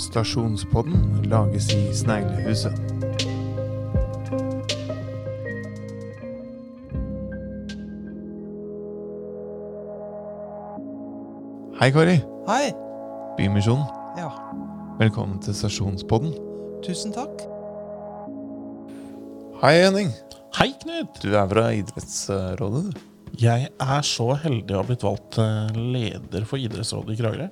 Stasjonspodden lages i Sneglehuset. Hei, Kari. Hei. Bymisjonen. Ja, Velkommen til Stasjonspodden. tusen takk. Hei, Henning. Hei, Knut! Du er fra Idrettsrådet, du. Jeg er så heldig å ha blitt valgt leder for idrettsrådet i Kragerø.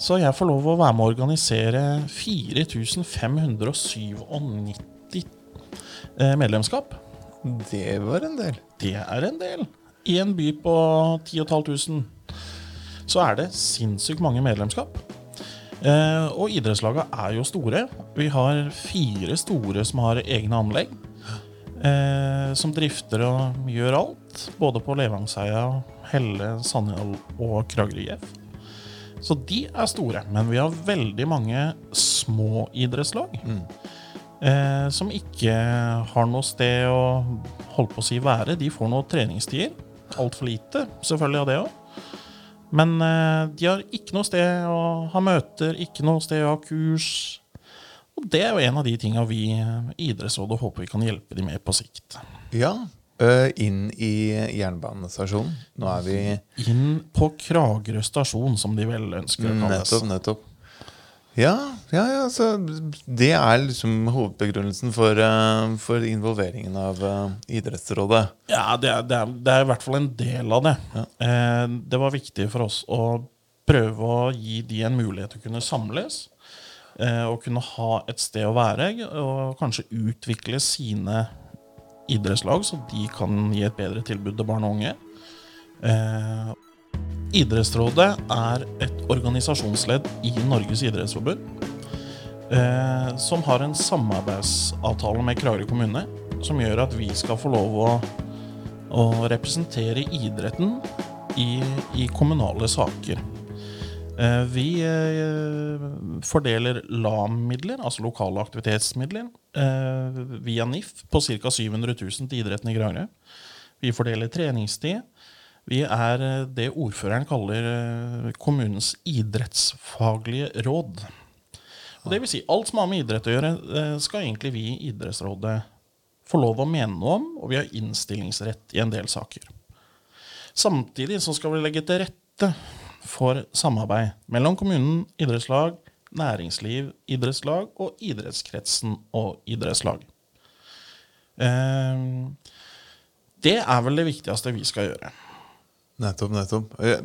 Så jeg får lov å være med å organisere 4597 eh, medlemskap. Det var en del. Det er en del. I en by på 10 500 så er det sinnssykt mange medlemskap. Eh, og idrettslagene er jo store. Vi har fire store som har egne anlegg. Eh, som drifter og gjør alt. Både på Levangsheia, Helle, Sandhjell og Kragerø IF. Så de er store. Men vi har veldig mange små idrettslag. Eh, som ikke har noe sted å holde på å si være. De får noen treningstider. Altfor lite, selvfølgelig av det òg. Men eh, de har ikke noe sted å ha møter, ikke noe sted å ha kurs. Og det er jo en av de tinga vi i Idrettsrådet håper vi kan hjelpe de med på sikt. Ja. Inn i jernbanestasjonen. Nå er vi Inn på Kragerø stasjon, som de vel ønsker å kalles. Nettopp, nettopp. Ja, ja, ja, så det er liksom hovedbegrunnelsen for, uh, for involveringen av uh, Idrettsrådet. Ja, det er, det, er, det er i hvert fall en del av det. Eh, det var viktig for oss å prøve å gi de en mulighet til å kunne samles. Eh, og kunne ha et sted å være, og kanskje utvikle sine idrettslag, så de kan gi et bedre tilbud til barn og unge. Eh, Idrettsrådet er et organisasjonsledd i Norges idrettsforbund. Eh, som har en samarbeidsavtale med Kragerø kommune, som gjør at vi skal få lov å, å representere idretten i, i kommunale saker. Eh, vi eh, fordeler LAM-midler, altså lokale aktivitetsmidler, eh, via NIF på ca. 700 000 til idretten i Kragerø. Vi fordeler treningstid. Vi er det ordføreren kaller kommunens idrettsfaglige råd. Og det vil si, alt som har med idrett å gjøre, skal egentlig vi i Idrettsrådet få lov å mene noe om, og vi har innstillingsrett i en del saker. Samtidig så skal vi legge til rette for samarbeid mellom kommunen, idrettslag, næringsliv, idrettslag og idrettskretsen og idrettslag. Eh, Det er vel det viktigste vi skal gjøre. Nettopp, nettopp. Eh,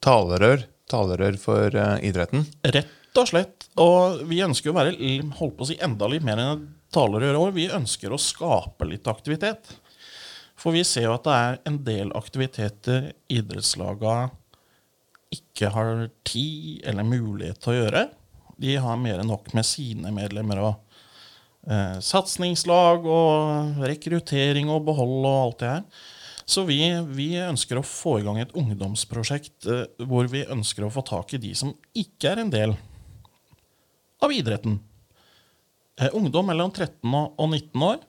Talerør. Talerør for eh, idretten. Rett og slett. Og vi ønsker å være holdt på å si, enda litt mer enn et talerør. Og vi ønsker å skape litt aktivitet. For vi ser jo at det er en del aktiviteter idrettslaga ikke har tid eller mulighet til å gjøre. De har mer enn nok med sine medlemmer og eh, satsingslag og rekruttering og behold og alt det her. Så vi, vi ønsker å få i gang et ungdomsprosjekt eh, hvor vi ønsker å få tak i de som ikke er en del av idretten. Eh, ungdom mellom 13 og og 19 år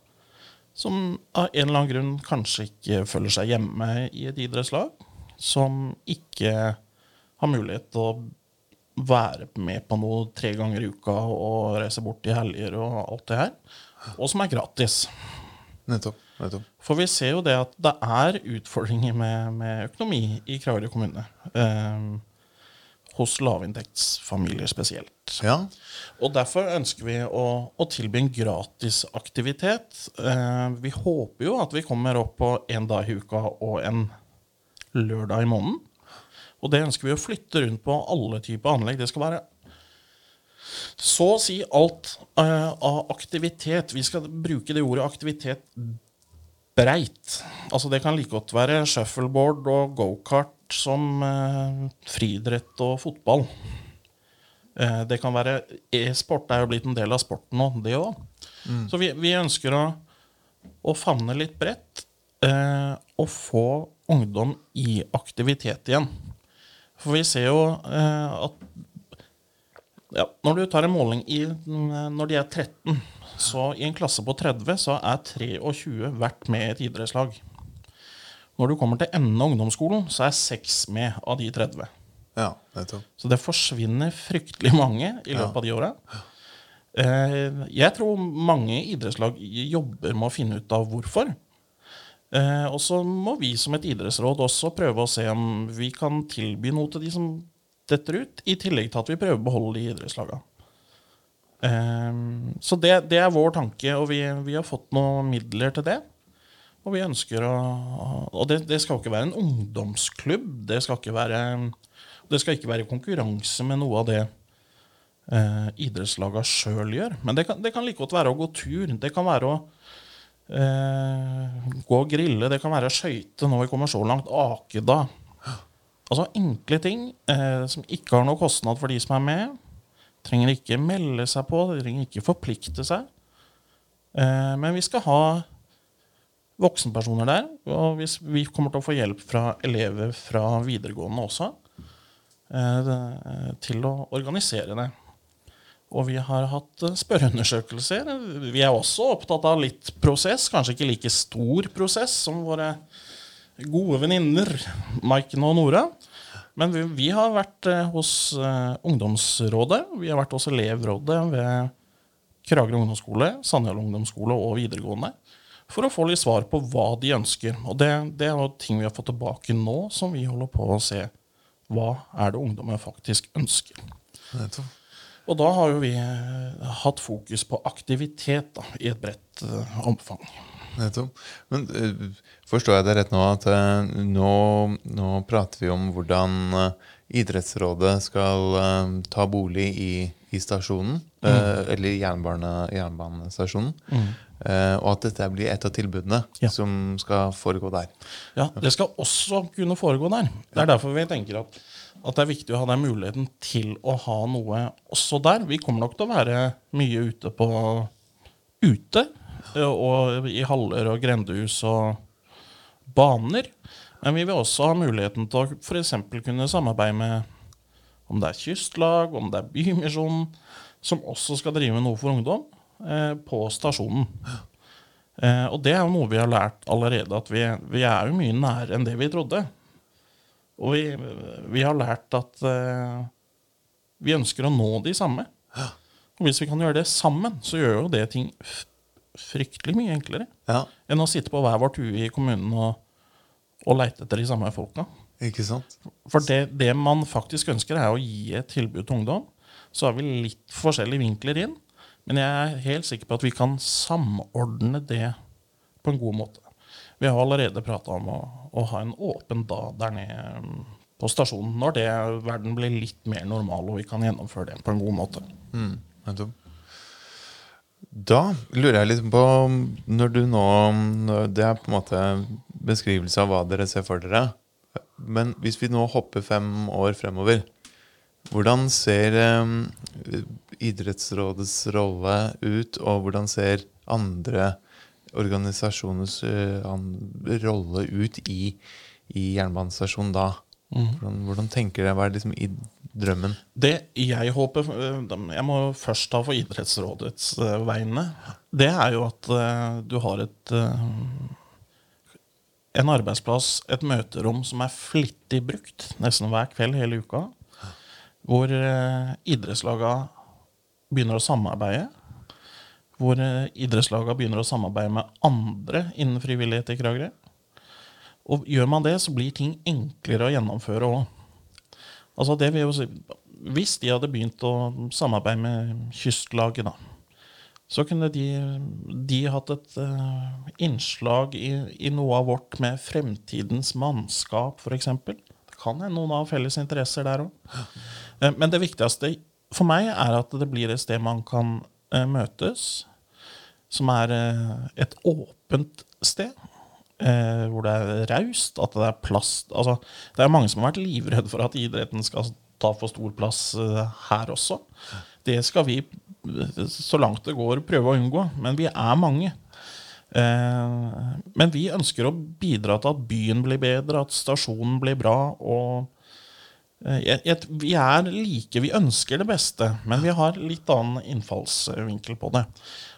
som av en eller annen grunn kanskje ikke føler seg hjemme i et idrettslag. Som ikke har mulighet til å være med på noe tre ganger i uka og reise bort i helger og alt det her. Og som er gratis. Nettopp. nettopp. For vi ser jo det at det er utfordringer med, med økonomi i Kragerø kommune. Um, hos lavinntektsfamilier spesielt. Ja. Og derfor ønsker vi å, å tilby en gratis aktivitet. Eh, vi håper jo at vi kommer opp på en dag i uka og en lørdag i måneden. Og det ønsker vi å flytte rundt på alle typer anlegg. Det skal være så å si alt uh, av aktivitet. Vi skal bruke det ordet aktivitet breit. Altså det kan like godt være shuffleboard og gokart som uh, friidrett og fotball. Uh, det kan være E-sport er jo blitt en del av sporten nå, det òg. Så vi, vi ønsker å, å favne litt bredt og få ungdom i aktivitet igjen. For vi ser jo eh, at ja, når du tar en måling i, når de er 13, så i en klasse på 30 så er 23 vært med i et idrettslag. Når du kommer til enden av ungdomsskolen, så er 6 med av de 30. Ja, nettopp. Så det forsvinner fryktelig mange i løpet av de åra. Eh, jeg tror mange idrettslag jobber med å finne ut av hvorfor. Eh, og så må vi som et idrettsråd også prøve å se om vi kan tilby noe til de som detter ut, i tillegg til at vi prøver å beholde de idrettslaga. Eh, så det, det, er vår tanke, og vi, vi, har fått noen midler til det. Og vi ønsker å Og det, det skal ikke være en ungdomsklubb. Det skal ikke være, det skal ikke være konkurranse med noe av det eh, idrettslaga sjøl gjør. Men det kan, det kan like godt være å gå tur. Det kan være å eh, gå og grille. Det kan være skøyte når vi kommer så langt. akeda. Altså enkle ting eh, som ikke har noe kostnad for de som er med. Trenger ikke melde seg på, trenger ikke forplikte seg. Eh, men vi skal ha voksenpersoner der. Og hvis vi kommer til å få hjelp fra elever fra videregående også eh, til å organisere det. Og vi har hatt eh, spørreundersøkelser. Vi er også opptatt av litt prosess. Kanskje ikke like stor prosess som våre gode venninner Maiken og Nora. Men vi, vi, har vært eh, hos uh, Ungdomsrådet. Vi har vært hos elevrådet ved Kragerø ungdomsskole, Sandhjell ungdomsskole og videregående. For å få litt svar på hva de ønsker. Og det, det er noe ting vi har fått tilbake nå, som vi holder på å se. Hva er det ungdommen faktisk ønsker? Nettopp. Og da har jo vi eh, hatt fokus på aktivitet da, i et bredt uh, omfang. Nettopp. Men uh, forstår jeg det rett nå at uh, nå, nå, prater vi om hvordan idrettsrådet skal ta bolig i, i stasjonen, mm. eller jernbane, jernbanestasjonen, mm. og at dette blir et av tilbudene ja. som skal foregå der. Ja, det skal også kunne foregå der. Det er derfor vi tenker at at det er viktig å ha den muligheten til å ha noe også der. Vi kommer nok til å være mye ute på ute, og i haller og grendehus og baner. Men vi vil også ha muligheten til å f.eks. kunne samarbeide med om det er kystlag, om det er Bymisjonen, som også skal drive noe for ungdom, eh, på stasjonen. Eh, og det er jo noe vi har lært allerede, at vi, vi er jo mye nærere enn det vi trodde. Og vi, vi har lært at uh, vi ønsker å nå de samme. Og hvis vi kan gjøre det sammen, så gjør jo det ting fryktelig mye enklere ja. enn å sitte på hver vårt hue i kommunen og, og leite etter de samme folka. Ikke sant? For det, det, man faktisk ønsker, er å gi et tilbud til ungdom. Så har vi litt forskjellige vinkler inn. Men jeg er helt sikker på at vi kan samordne det på en god måte. Vi har allerede prata om å, å, ha en åpen dag der nede mm, på stasjonen når det, verden blir litt mer normal og vi kan gjennomføre det på en god måte. Mm, da lurer jeg litt på Når du nå Det er på en måte beskrivelse av hva dere ser for dere. Men hvis vi nå hopper fem år fremover, hvordan ser um, idrettsrådets rolle ut, og hvordan ser andre organisasjonens uh, rolle ut i, i jernbanestasjonen da? Mm. Hvordan, hvordan, tenker dere? Hva er liksom i drømmen? Det jeg håper eh, Jeg må først ta for Idrettsrådets uh, vegne. Det er jo at du har et en arbeidsplass, et møterom, som er flittig brukt nesten hver kveld hele uka. Hvor idrettslaga begynner å samarbeide hvor eh, idrettslagene begynner å samarbeide med andre innen frivillighet i Kragerø. Og gjør man det, så blir ting enklere å gjennomføre òg. Altså det vil jo si, hvis de hadde begynt å samarbeide med kystlaget, da, så kunne de, de hatt et uh, innslag i, i, noe av vårt med fremtidens mannskap, f.eks. Det kan hende noen har felles interesser der òg. Uh, men det viktigste for meg er at det blir et sted man kan møtes, som er eh, et åpent sted. Eh, hvor det er raust, at det er plass altså, Det er mange som har vært livredde for at idretten skal ta for stor plass eh, her også. Det skal vi, så langt det går, prøve å unngå. Men vi er mange. Eh, men vi ønsker å bidra til at byen blir bedre, at stasjonen blir bra. og eh, vi er like, vi ønsker det beste, men vi har litt annen innfallsvinkel på det.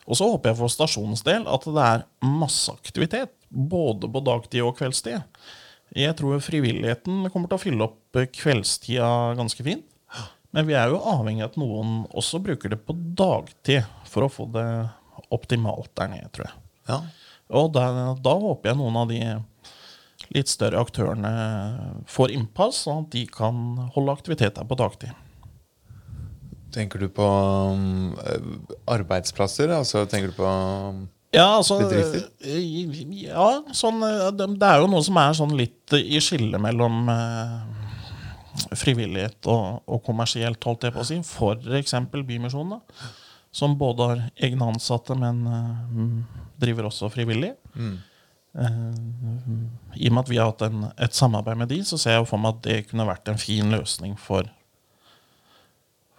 Og så håper jeg for stasjonens del at det er masse aktivitet, både på dagtid og kveldstid. Jeg tror frivilligheten kommer til å fylle opp eh, kveldstida ganske fint. Men vi er jo avhengig av at noen også bruker det på dagtid for å få det optimalt der nede, tror jeg. Ja. Og da, da håper jeg noen av de litt større aktørene får innpass, sånn at de kan holde aktivitet her på dagtid. Tenker du på um, arbeidsplasser? Altså tenker du på Ja, altså Bedrifter? eh, Ja, sånn eh, Det er jo noe som er sånn litt i skillet mellom eh, frivillighet og, og kommersielt, holdt jeg på å si. Eksempel Bymisjonen. Som både har egne ansatte, men eh, driver også frivillig. mm. Eh, I og med at vi har hatt en, et samarbeid med de, så ser jeg for meg at det kunne vært en fin løsning for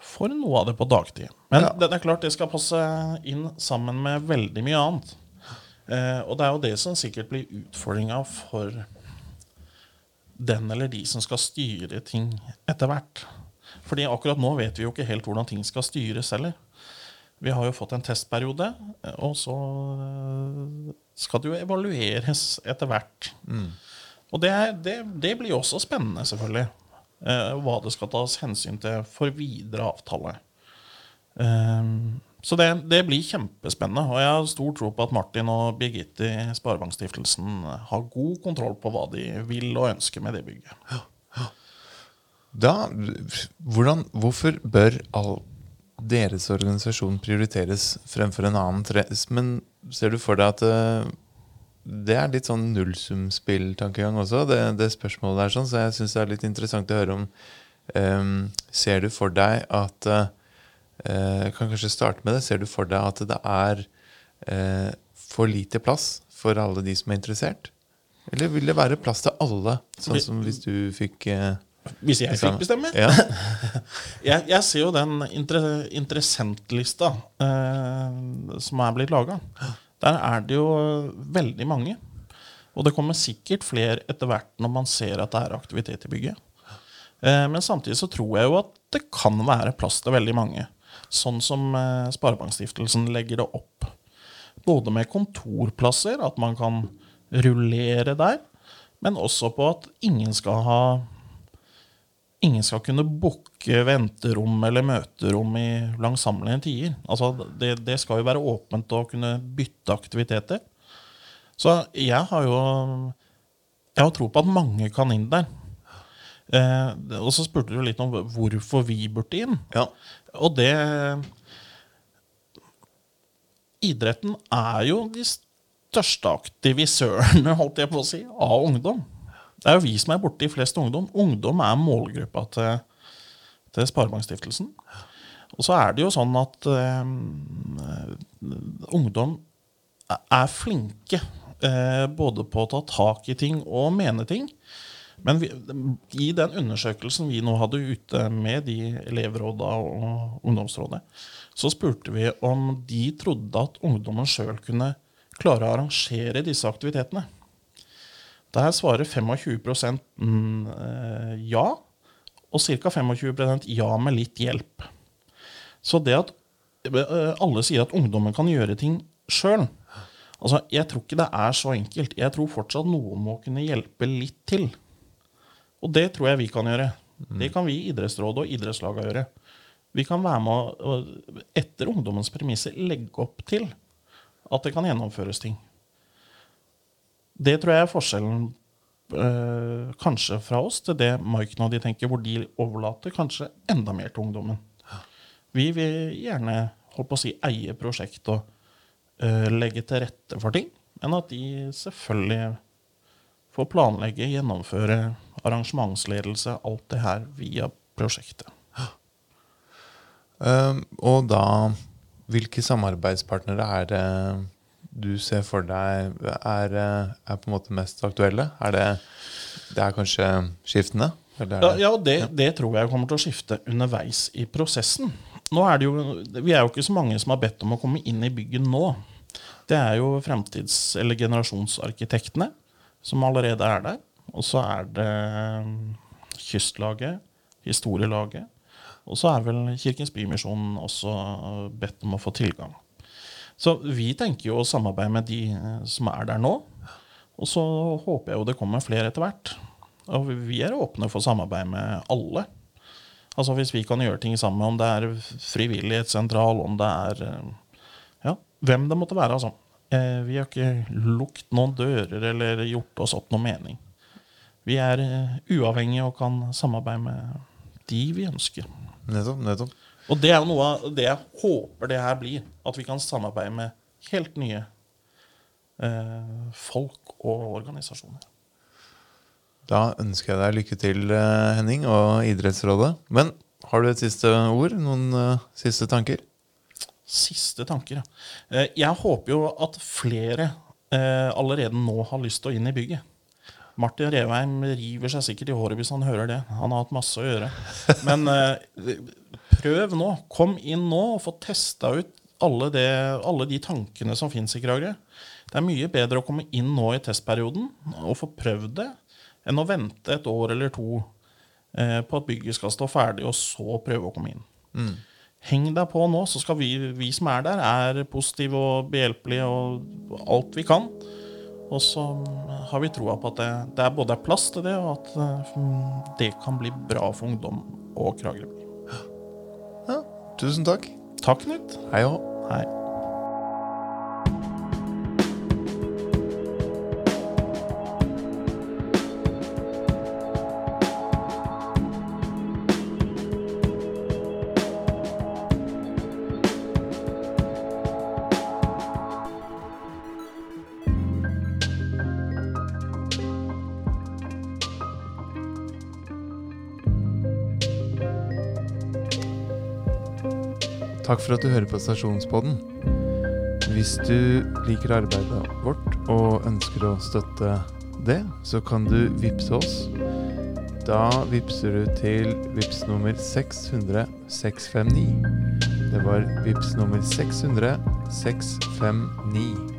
for noe av det på dagtid. Men Ja. det, det er klart det skal passe inn sammen med veldig mye annet. Eh, og det er jo det som sikkert blir utfordringa for den eller de som skal styre ting etter hvert. Fordi akkurat nå vet vi jo ikke helt hvordan ting skal styres heller. Vi har jo fått en testperiode, og så eh, skal det jo evalueres etter hvert. Mm. Og det, er, det, det blir jo også spennende, selvfølgelig. Eh, hva det skal tas hensyn til for videre avtale. Eh, så det, det blir kjempespennende. Og jeg har stor tro på at Martin og Birgitte i Sparebankstiftelsen har god kontroll på hva de vil og ønsker med det bygget. Da, hvordan, hvorfor bør all deres organisasjon prioriteres fremfor en annen? Tre- Men ser du for deg at eh, det er litt sånn nullsumspill-tankegang også, det, det spørsmålet der, sånn, så jeg syns det er litt interessant å høre om um, Ser du for deg at uh, Jeg kan kanskje starte med det. Ser du for deg at det er uh, for lite plass for alle de som er interessert? Eller vil det være plass til alle, sånn som hvis du fikk eh, Hvis jeg fikk bestemme? Ja. Jeg, jeg ser jo den inter, interessentlista eh, som er blitt laga. Der er det jo veldig mange. Og det kommer sikkert flere etter hvert når man ser at det er aktivitet i bygget. Eh, men samtidig så tror jeg jo at det kan være plass til veldig mange. Sånn som eh, Sparebankstiftelsen legger det opp. Både med kontorplasser, at man kan rullere der, men også på at ingen skal ha ingen skal kunne booke venterom eller møterom i langsammelige tider. Altså, det, det skal jo være åpent å kunne bytte aktiviteter. Så jeg har jo jeg har tro på at mange kan inn der. Eh, og så spurte du litt om hvorfor vi burde inn. ja. Og det Idretten er jo de største aktivisørene, holdt jeg på å si, av ungdom. Det er jo vi som er borti flest ungdom. Ungdom er målgruppa til, til Sparebankstiftelsen. Og så er det jo sånn at eh, ungdom er flinke eh, både på å ta tak i ting og mene ting. Men vi, i den undersøkelsen vi nå hadde ute med de elevråda og ungdomsrådet, så spurte vi om de trodde at ungdommen sjøl kunne klare å arrangere disse aktivitetene. Der svarer 25 mm, eh, ja, og ca. 25% ja med litt hjelp. Så det at eh, alle sier at ungdommen kan gjøre ting sjøl altså, Jeg tror ikke det er så enkelt. Jeg tror fortsatt noen må kunne hjelpe litt til. Og det tror jeg vi kan gjøre. Det kan vi i idrettsrådet og idrettslaget gjøre. Vi kan være med å, etter ungdommens premisser, legge opp til at det kan gjennomføres ting. Det tror jeg er forskjellen eh, kanskje fra oss til det Mike og de tenker, hvor de overlater kanskje enda mer til ungdommen. Vi vil gjerne holdt på å si, eie prosjekt og eh, legge til rette for ting, men at de selvfølgelig får planlegge, gjennomføre arrangementsledelse, alt det her via prosjektet. Uh, og da Hvilke samarbeidspartnere er det du ser for deg er, eh, er på en måte mest aktuelle? Er det, det er kanskje skiftende? Eller Ja, er det, ja det, det tror jeg kommer til å skifte underveis i prosessen. Nå er det jo, Vi er jo ikke så mange som har bedt om å komme inn i bygget nå. Det er jo fremtids- eller generasjonsarkitektene som allerede er der. Og så er det mm, Kystlaget, Historielaget. Og så er vel Kirkens Bymisjon også bedt om å få tilgang. Så vi tenker jo å samarbeide med de eh, som er der nå. Og så håper jeg jo det kommer flere etter hvert. Og vi- er åpne for samarbeid med alle. Altså Hvis vi kan gjøre ting sammen, om det er frivillighetssentral, om det er eh, Ja, hvem det måtte være, altså. Eh, Vi har ikke lukket noen dører eller gjort oss opp noen mening. Vi er uavhengige og kan samarbeide med de vi ønsker. Nettopp. nettopp. Og det er jo noe av det jeg håper det her blir. At vi kan samarbeide med helt nye eh, folk og organisasjoner. Da ønsker jeg deg lykke til, eh, Henning, og Idrettsrådet. Men har du et siste ord? Noen uh, siste tanker? Siste tanker, ja. Eh, Jeg håper jo at flere eh, allerede nå har lyst til å inn i bygget. Martin Revheim river seg sikkert i håret hvis han hører det. Han har hatt masse å gjøre. Men eh, prøv nå. Kom inn nå og få testa ut alle, det, alle de tankene som fins i Kragerø. Det er mye bedre å komme inn nå i testperioden og få prøvd det, enn å vente et år eller to eh, på at bygget skal stå ferdig, og så prøve å komme inn. Heng deg på nå, så skal vi, vi som er der, er positive og behjelpelige og alt vi kan. Og så har vi troa på at det, det er både er plass til det, og at eh, det kan bli bra for ungdom og Kragerø by. Tusen takk. Takk, Knut. Hei òg. Hei. Takk for at du hører på Stasjonspodden. Hvis du liker arbeidet vårt og ønsker å støtte det, så kan du vippse oss. Da vippser du til vips nummer 600 659. Det var vips nummer 600 659.